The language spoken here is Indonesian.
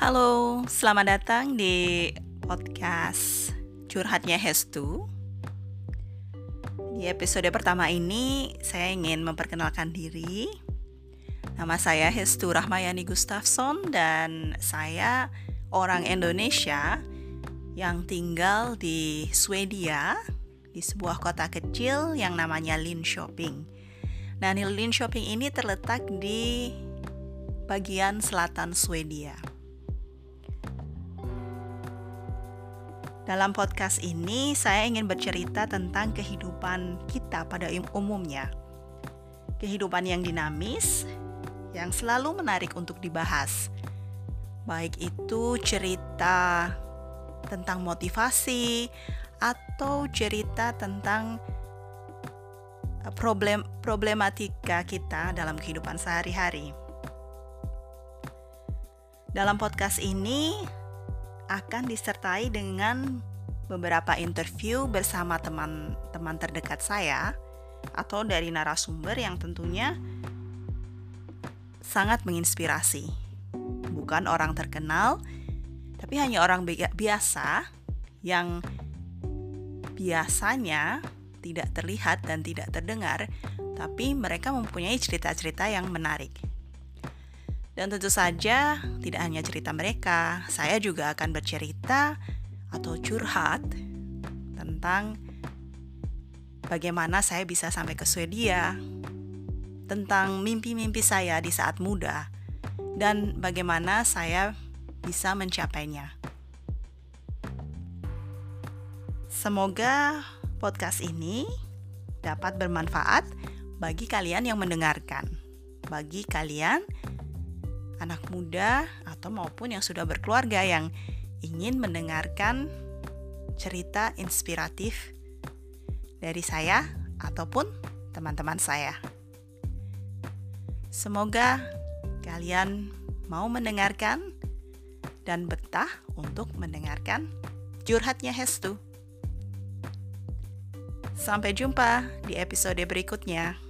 Halo, selamat datang di podcast Curhatnya Hestu. Di episode pertama ini, saya ingin memperkenalkan diri. Nama saya Hestu Rahmayani Gustafson dan saya orang Indonesia yang tinggal di Swedia, di sebuah kota kecil yang namanya Linköping. Nah, Linköping ini terletak di bagian selatan Swedia. Dalam podcast ini, saya ingin bercerita tentang kehidupan kita pada umumnya. Kehidupan yang dinamis, yang selalu menarik untuk dibahas. Baik itu cerita tentang motivasi atau cerita tentang eh, problem problematika kita dalam kehidupan sehari-hari. Dalam podcast ini akan disertai dengan beberapa interview bersama teman-teman terdekat saya atau dari narasumber yang tentunya sangat menginspirasi. Bukan orang terkenal, tapi hanya orang biasa yang biasanya tidak terlihat dan tidak terdengar, tapi mereka mempunyai cerita-cerita yang menarik. Dan tentu saja tidak hanya cerita mereka, saya juga akan bercerita atau curhat tentang bagaimana saya bisa sampai ke Swedia, tentang mimpi-mimpi saya di saat muda, dan bagaimana saya bisa mencapainya. Semoga podcast ini dapat bermanfaat bagi kalian yang mendengarkan, bagi kalian anak muda atau maupun yang sudah berkeluarga yang ingin mendengarkan cerita inspiratif dari saya ataupun teman-teman saya. Semoga kalian mau mendengarkan dan betah untuk mendengarkan curhatnya Hestu. Sampai jumpa di episode berikutnya.